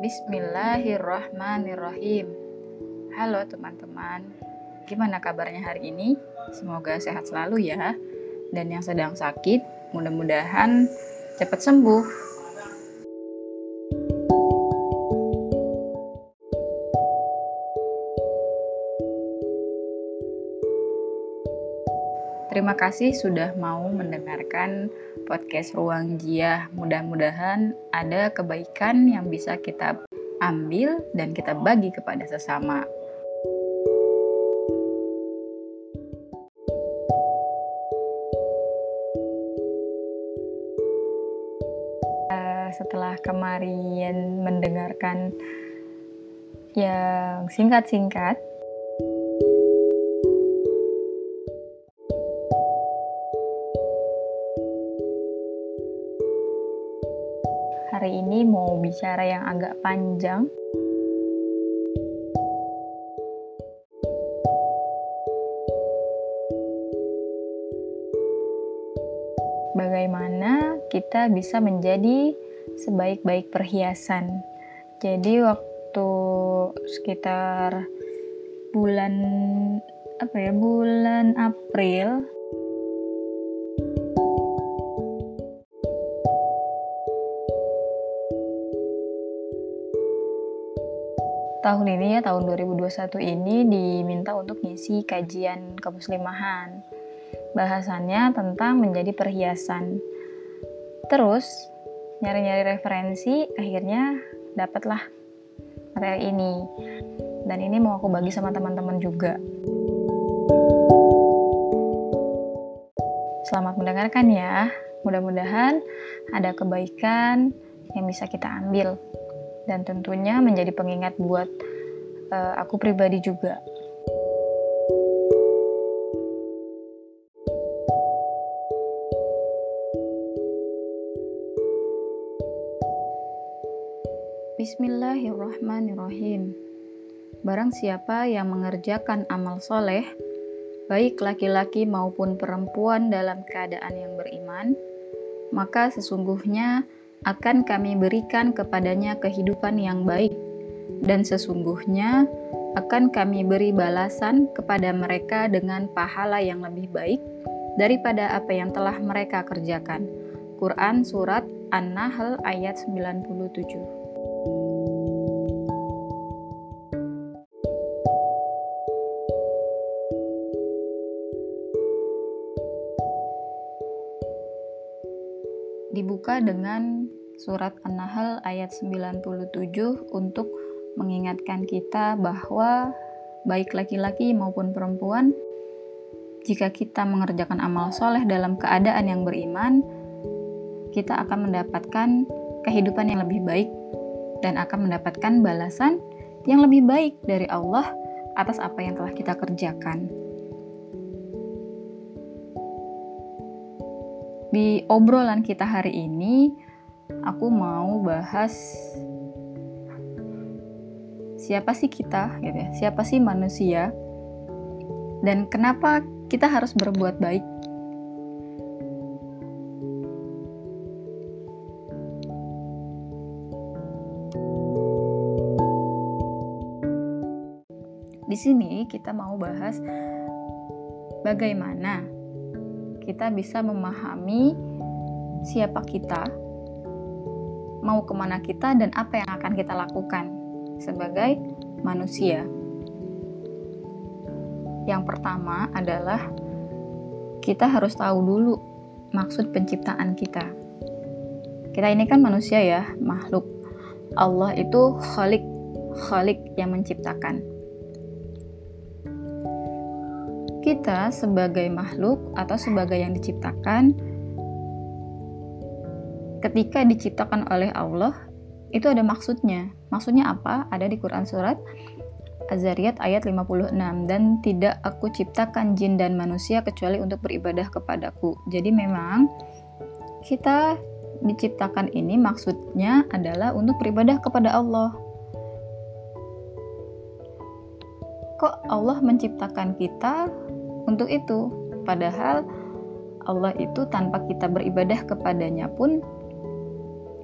Bismillahirrahmanirrahim. Halo teman-teman, gimana kabarnya hari ini? Semoga sehat selalu ya. Dan yang sedang sakit, mudah-mudahan cepat sembuh. Kasih sudah mau mendengarkan podcast Ruang Jia. Mudah-mudahan ada kebaikan yang bisa kita ambil dan kita bagi kepada sesama. Eh, setelah kemarin mendengarkan yang singkat-singkat, bicara yang agak panjang. Bagaimana kita bisa menjadi sebaik-baik perhiasan. Jadi waktu sekitar bulan apa ya bulan April tahun ini ya tahun 2021 ini diminta untuk ngisi kajian kemuslimahan. Bahasannya tentang menjadi perhiasan. Terus nyari-nyari referensi akhirnya dapatlah materi ini. Dan ini mau aku bagi sama teman-teman juga. Selamat mendengarkan ya. Mudah-mudahan ada kebaikan yang bisa kita ambil dan tentunya menjadi pengingat buat uh, aku pribadi juga. Bismillahirrahmanirrahim. Barang siapa yang mengerjakan amal soleh, baik laki-laki maupun perempuan dalam keadaan yang beriman, maka sesungguhnya akan kami berikan kepadanya kehidupan yang baik, dan sesungguhnya akan kami beri balasan kepada mereka dengan pahala yang lebih baik daripada apa yang telah mereka kerjakan. Quran Surat An-Nahl ayat 97 dibuka dengan surat An-Nahl ayat 97 untuk mengingatkan kita bahwa baik laki-laki maupun perempuan jika kita mengerjakan amal soleh dalam keadaan yang beriman kita akan mendapatkan kehidupan yang lebih baik dan akan mendapatkan balasan yang lebih baik dari Allah atas apa yang telah kita kerjakan. Di obrolan kita hari ini, aku mau bahas siapa sih kita, gitu ya. Siapa sih manusia? Dan kenapa kita harus berbuat baik? Di sini kita mau bahas bagaimana kita bisa memahami siapa kita, mau ke mana kita, dan apa yang akan kita lakukan sebagai manusia. Yang pertama adalah kita harus tahu dulu maksud penciptaan kita. Kita ini kan manusia ya, makhluk. Allah itu khalik, khalik yang menciptakan. kita sebagai makhluk atau sebagai yang diciptakan ketika diciptakan oleh Allah itu ada maksudnya. Maksudnya apa? Ada di Quran surat Az-Zariyat ayat 56 dan tidak aku ciptakan jin dan manusia kecuali untuk beribadah kepadaku. Jadi memang kita diciptakan ini maksudnya adalah untuk beribadah kepada Allah. Kok Allah menciptakan kita untuk itu. Padahal Allah itu tanpa kita beribadah kepadanya pun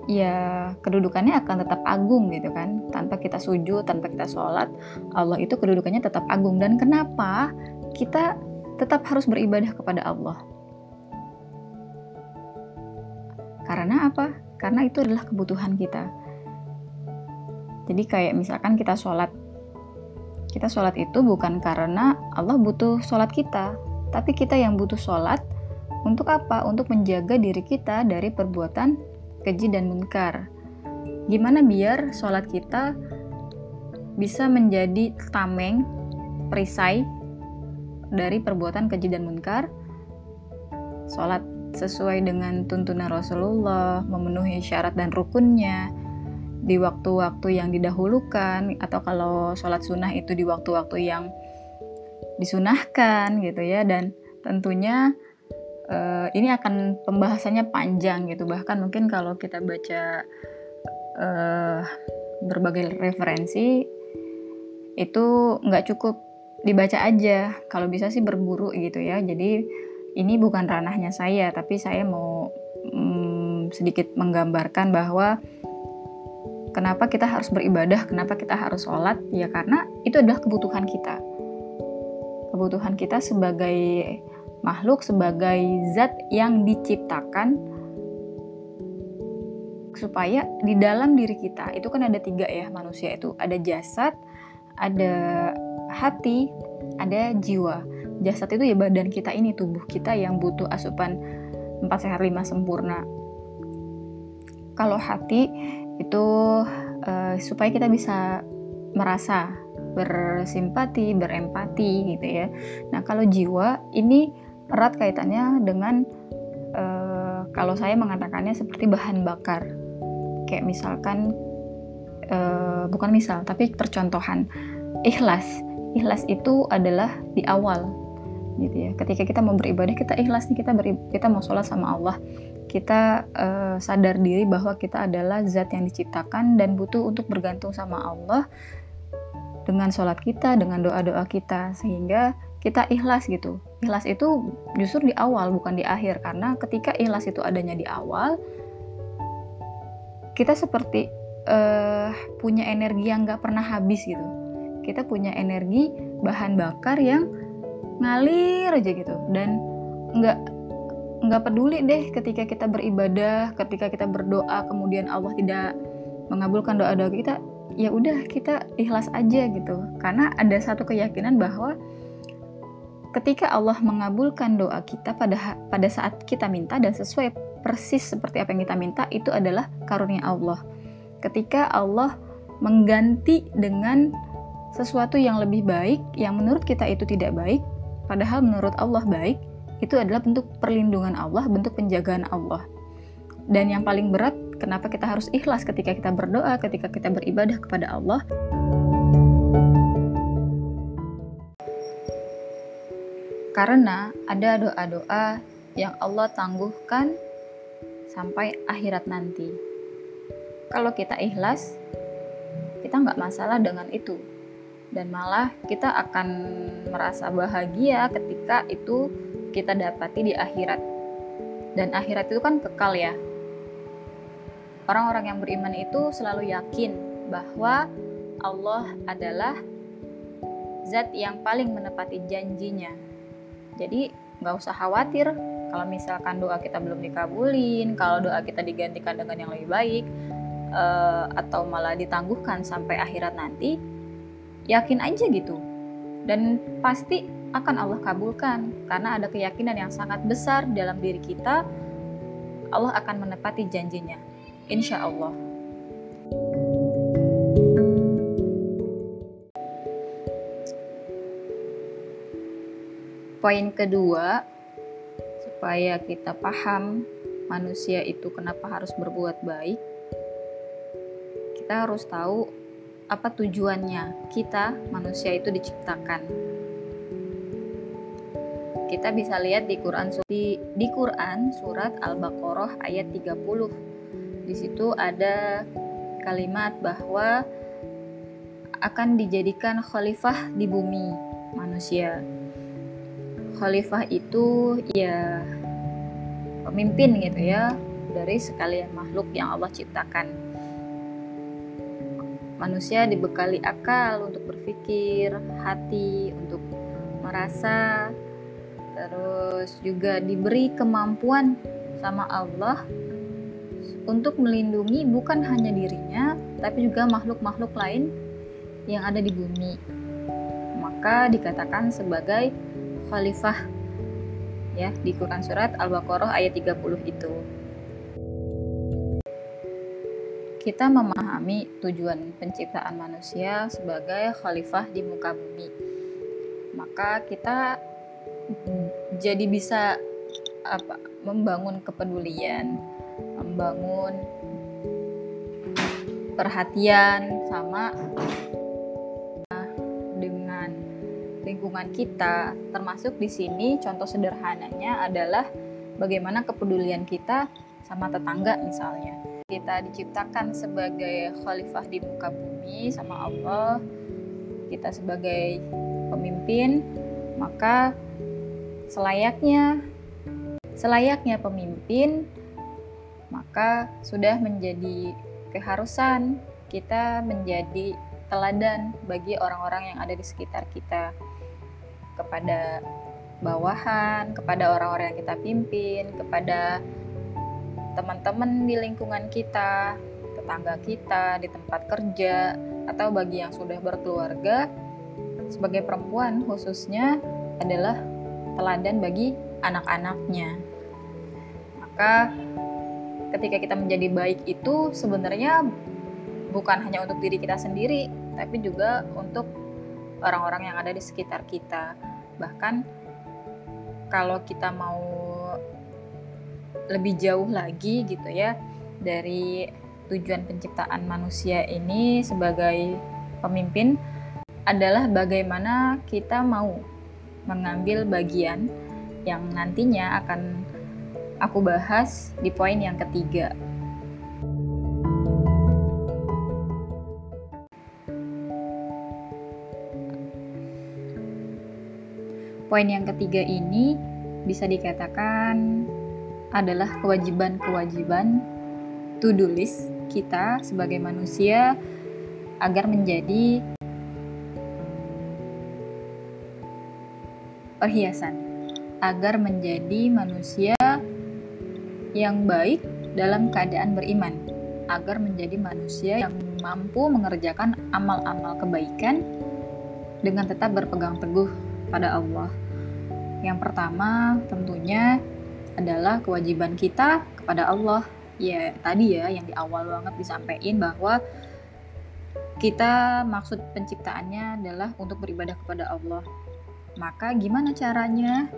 ya kedudukannya akan tetap agung gitu kan. Tanpa kita sujud tanpa kita sholat Allah itu kedudukannya tetap agung. Dan kenapa kita tetap harus beribadah kepada Allah? Karena apa? Karena itu adalah kebutuhan kita. Jadi kayak misalkan kita sholat. Kita sholat itu bukan karena Allah butuh sholat kita. Tapi kita yang butuh sholat untuk apa? Untuk menjaga diri kita dari perbuatan keji dan munkar. Gimana biar sholat kita bisa menjadi tameng, perisai dari perbuatan keji dan munkar. Sholat sesuai dengan tuntunan Rasulullah, memenuhi syarat dan rukunnya, di waktu-waktu yang didahulukan, atau kalau sholat sunnah itu di waktu-waktu yang disunahkan gitu ya, dan tentunya uh, ini akan pembahasannya panjang gitu. Bahkan mungkin kalau kita baca uh, berbagai referensi itu nggak cukup dibaca aja. Kalau bisa sih berburu gitu ya. Jadi ini bukan ranahnya saya tapi saya mau um, sedikit menggambarkan bahwa kenapa kita harus beribadah kenapa kita harus sholat ya karena itu adalah kebutuhan kita. Kebutuhan kita sebagai makhluk sebagai zat yang diciptakan supaya di dalam diri kita itu kan ada tiga ya manusia itu ada jasad ada hati ada jiwa. Jasad itu ya badan kita ini tubuh kita yang butuh asupan empat sehat lima sempurna. Kalau hati itu uh, supaya kita bisa merasa bersimpati berempati gitu ya. Nah kalau jiwa ini erat kaitannya dengan uh, kalau saya mengatakannya seperti bahan bakar. Kayak misalkan uh, bukan misal tapi percontohan. Ikhlas. Ikhlas itu adalah di awal gitu ya. Ketika kita mau beribadah kita ikhlas nih kita beri, kita mau sholat sama Allah. Kita uh, sadar diri bahwa kita adalah zat yang diciptakan dan butuh untuk bergantung sama Allah dengan sholat kita dengan doa doa kita. Sehingga kita ikhlas gitu. Ikhlas itu justru di awal bukan di akhir karena ketika ikhlas itu adanya di awal kita seperti uh, punya energi yang nggak pernah habis gitu. Kita punya energi bahan bakar yang ngalir aja gitu dan nggak nggak peduli deh ketika kita beribadah, ketika kita berdoa kemudian Allah tidak mengabulkan doa-doa kita, ya udah kita ikhlas aja gitu. Karena ada satu keyakinan bahwa ketika Allah mengabulkan doa kita pada pada saat kita minta dan sesuai persis seperti apa yang kita minta itu adalah karunia Allah. Ketika Allah mengganti dengan sesuatu yang lebih baik yang menurut kita itu tidak baik, padahal menurut Allah baik, itu adalah bentuk perlindungan Allah, bentuk penjagaan Allah. Dan yang paling berat, kenapa kita harus ikhlas ketika kita berdoa, ketika kita beribadah kepada Allah? Karena ada doa-doa yang Allah tangguhkan sampai akhirat nanti. Kalau kita ikhlas, kita nggak masalah dengan itu. Dan malah kita akan merasa bahagia ketika itu kita dapati di akhirat. Dan akhirat itu kan kekal ya. Orang-orang yang beriman itu selalu yakin bahwa Allah adalah zat yang paling menepati janjinya jadi nggak usah khawatir. Kalau misalkan doa kita belum dikabulin, kalau doa kita digantikan dengan yang lebih baik, uh, atau malah ditangguhkan sampai akhirat nanti, yakin aja gitu. Dan pasti akan Allah kabulkan karena ada keyakinan yang sangat besar dalam diri kita Allah akan menepati janjinya. Insya Allah Poin kedua, supaya kita paham manusia itu kenapa harus berbuat baik, kita harus tahu apa tujuannya kita manusia itu diciptakan. Kita bisa lihat di Quran di, di Quran surat Al-Baqarah ayat 30. Di situ ada kalimat bahwa akan dijadikan khalifah di bumi manusia khalifah itu ya pemimpin gitu ya dari sekalian makhluk yang Allah ciptakan. Manusia dibekali akal untuk berpikir, hati untuk merasa, terus juga diberi kemampuan sama Allah untuk melindungi bukan hanya dirinya, tapi juga makhluk-makhluk lain yang ada di bumi. Maka dikatakan sebagai khalifah ya di Quran surat Al-Baqarah ayat 30 itu. Kita memahami tujuan penciptaan manusia sebagai khalifah di muka bumi. Maka kita jadi bisa apa membangun kepedulian, membangun perhatian sama lingkungan kita, termasuk di sini contoh sederhananya adalah bagaimana kepedulian kita sama tetangga misalnya. Kita diciptakan sebagai khalifah di muka bumi sama Allah. Kita sebagai pemimpin, maka selayaknya selayaknya pemimpin maka sudah menjadi keharusan kita menjadi teladan bagi orang-orang yang ada di sekitar kita kepada bawahan, kepada orang-orang yang kita pimpin, kepada teman-teman di lingkungan kita, tetangga kita, di tempat kerja, atau bagi yang sudah berkeluarga, sebagai perempuan khususnya adalah teladan bagi anak-anaknya. Maka ketika kita menjadi baik itu sebenarnya bukan hanya untuk diri kita sendiri, tapi juga untuk orang-orang yang ada di sekitar kita. Bahkan kalau kita mau lebih jauh lagi gitu ya dari tujuan penciptaan manusia ini sebagai pemimpin adalah bagaimana kita mau mengambil bagian yang nantinya akan aku bahas di poin yang ketiga. Poin yang ketiga ini bisa dikatakan adalah kewajiban-kewajiban to-do list kita sebagai manusia agar menjadi perhiasan agar menjadi manusia yang baik dalam keadaan beriman agar menjadi manusia yang mampu mengerjakan amal-amal kebaikan dengan tetap berpegang teguh pada Allah. Yang pertama tentunya adalah kewajiban kita kepada Allah. Ya, tadi ya yang di awal banget disampaikan bahwa kita maksud penciptaannya adalah untuk beribadah kepada Allah. Maka gimana caranya?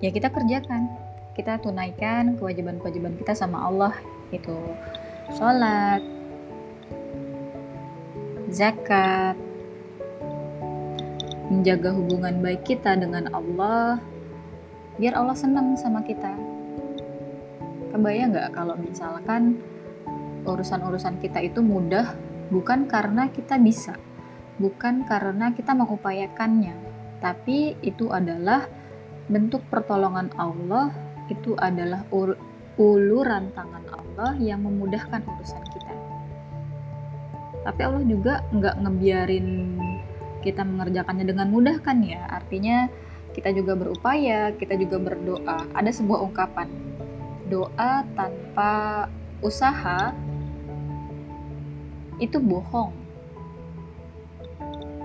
Ya kita kerjakan. Kita tunaikan kewajiban-kewajiban kita sama Allah itu sholat, zakat, menjaga hubungan baik kita dengan Allah, biar Allah senang sama kita. Kebayang nggak kalau misalkan urusan-urusan kita itu mudah bukan karena kita bisa, bukan karena kita mengupayakannya, tapi itu adalah bentuk pertolongan Allah, itu adalah uluran tangan Allah yang memudahkan urusan kita. Tapi Allah juga nggak ngebiarin kita mengerjakannya dengan mudah kan ya, artinya kita juga berupaya, kita juga berdoa. Ada sebuah ungkapan, doa tanpa usaha itu bohong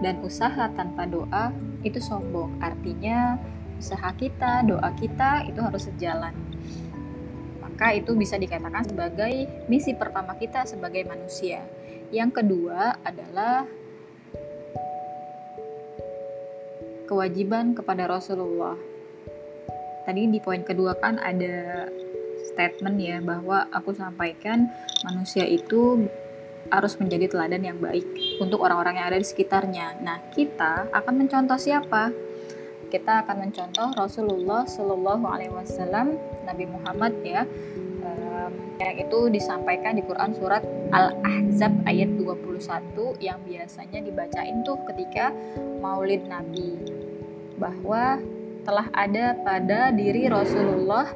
dan usaha tanpa doa itu sombong. Artinya usaha kita, doa kita itu harus sejalan. Maka itu bisa dikatakan sebagai misi pertama kita sebagai manusia. Yang kedua adalah kewajiban kepada Rasulullah. Tadi di poin kedua kan ada statement ya bahwa aku sampaikan manusia itu harus menjadi teladan yang baik untuk orang-orang yang ada di sekitarnya. Nah, kita akan mencontoh siapa? Kita akan mencontoh Rasulullah Shallallahu Alaihi Wasallam, Nabi Muhammad ya, yang itu disampaikan di Quran surat Al-Ahzab ayat 21 yang biasanya dibacain tuh ketika Maulid Nabi bahwa telah ada pada diri Rasulullah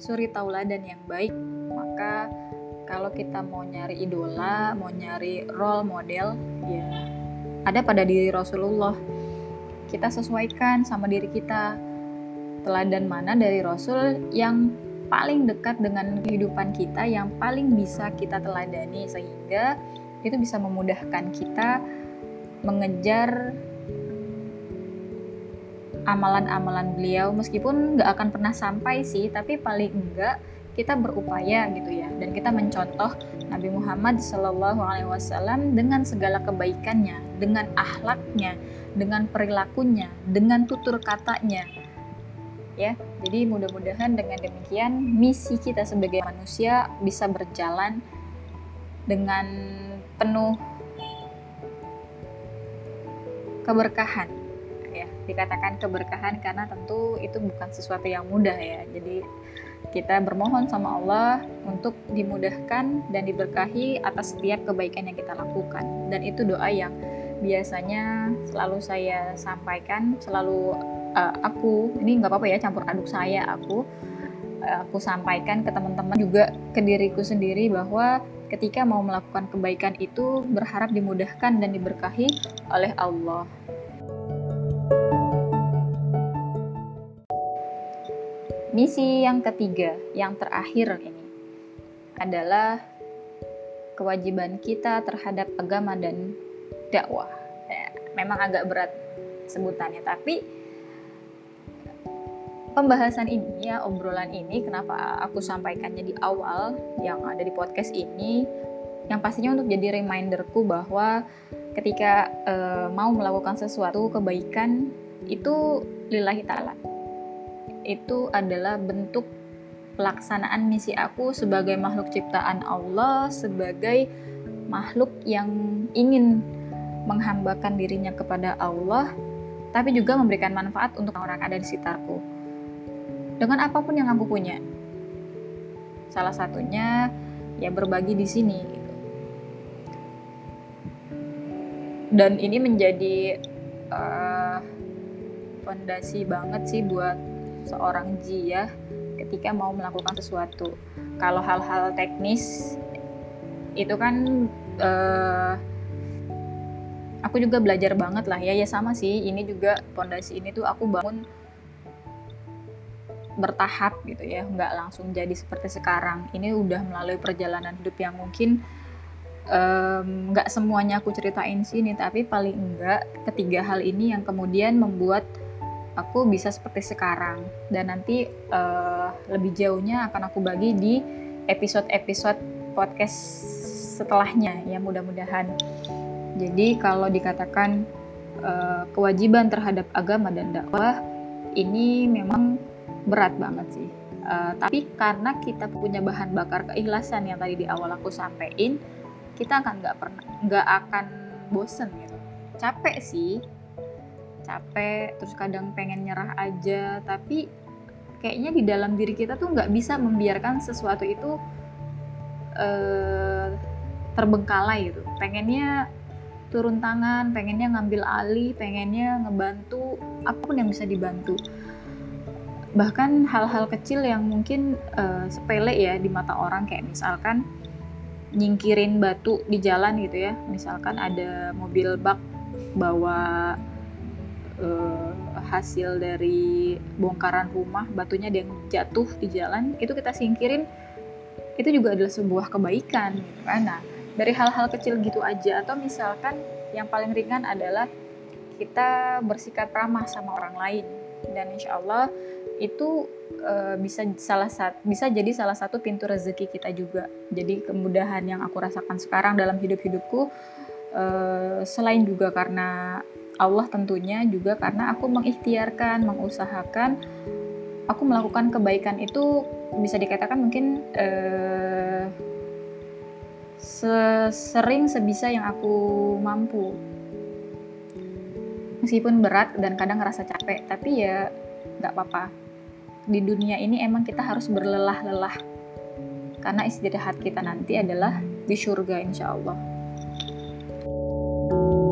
suri tauladan yang baik. Maka kalau kita mau nyari idola mau nyari role model ya ada pada diri Rasulullah. Kita sesuaikan sama diri kita. Teladan mana dari Rasul yang paling dekat dengan kehidupan kita yang paling bisa kita teladani sehingga itu bisa memudahkan kita mengejar amalan-amalan beliau meskipun nggak akan pernah sampai sih tapi paling enggak kita berupaya gitu ya dan kita mencontoh Nabi Muhammad Shallallahu Alaihi Wasallam dengan segala kebaikannya, dengan akhlaknya, dengan perilakunya, dengan tutur katanya, ya. Jadi mudah-mudahan dengan demikian misi kita sebagai manusia bisa berjalan dengan penuh keberkahan dikatakan keberkahan karena tentu itu bukan sesuatu yang mudah ya jadi kita bermohon sama Allah untuk dimudahkan dan diberkahi atas setiap kebaikan yang kita lakukan dan itu doa yang biasanya selalu saya sampaikan selalu uh, aku ini nggak apa-apa ya campur aduk saya aku uh, aku sampaikan ke teman-teman juga ke diriku sendiri bahwa ketika mau melakukan kebaikan itu berharap dimudahkan dan diberkahi oleh Allah. Misi yang ketiga, yang terakhir ini adalah kewajiban kita terhadap agama dan dakwah. Ya, memang agak berat sebutannya, tapi pembahasan ini ya obrolan ini kenapa aku sampaikannya di awal yang ada di podcast ini yang pastinya untuk jadi reminderku bahwa ketika uh, mau melakukan sesuatu kebaikan itu lillahi ta'ala itu adalah bentuk pelaksanaan misi aku sebagai makhluk ciptaan Allah, sebagai makhluk yang ingin menghambakan dirinya kepada Allah, tapi juga memberikan manfaat untuk orang ada di sekitarku. Dengan apa pun yang aku punya. Salah satunya ya berbagi di sini gitu. Dan ini menjadi uh, fondasi banget sih buat seorang jia ketika mau melakukan sesuatu. Kalau hal-hal teknis itu kan uh, aku juga belajar banget lah ya. Ya sama sih ini juga pondasi ini tuh aku bangun bertahap gitu ya. Nggak langsung jadi seperti sekarang. Ini udah melalui perjalanan hidup yang mungkin nggak um, semuanya aku ceritain sini tapi paling enggak ketiga hal ini yang kemudian membuat aku bisa seperti sekarang. Dan nanti uh, lebih jauhnya akan aku bagi di episode-episode podcast setelahnya ya mudah-mudahan. Jadi kalau dikatakan uh, kewajiban terhadap agama dan dakwah ini memang berat banget sih. Uh, tapi karena kita punya bahan bakar keikhlasan yang tadi di awal aku sampein kita akan nggak pernah nggak akan bosen gitu. Capek sih capek terus kadang pengen nyerah aja. Tapi kayaknya di dalam diri kita tuh nggak bisa membiarkan sesuatu itu uh, terbengkalai gitu. Pengennya turun tangan pengennya ngambil alih pengennya ngebantu apa pun yang bisa dibantu. Bahkan hal-hal kecil yang mungkin uh, sepele ya di mata orang kayak misalkan nyingkirin batu di jalan gitu ya. Misalkan ada mobil bak bawa uh, hasil dari bongkaran rumah batunya yang jatuh di jalan itu kita singkirin itu juga adalah sebuah kebaikan gitu kan. Nah dari hal-hal kecil gitu aja atau misalkan yang paling ringan adalah kita bersikap ramah sama orang lain. Dan insya Allah itu uh, bisa salah satu bisa jadi salah satu pintu rezeki kita juga. Jadi kemudahan yang aku rasakan sekarang dalam hidup hidupku selain juga karena Allah tentunya juga karena aku mengikhtiarkan, mengusahakan, aku melakukan kebaikan itu bisa dikatakan mungkin eh, sering sebisa yang aku mampu. Meskipun berat dan kadang ngerasa capek, tapi ya nggak apa-apa. Di dunia ini emang kita harus berlelah-lelah. Karena istirahat kita nanti adalah di surga insya Allah. thank you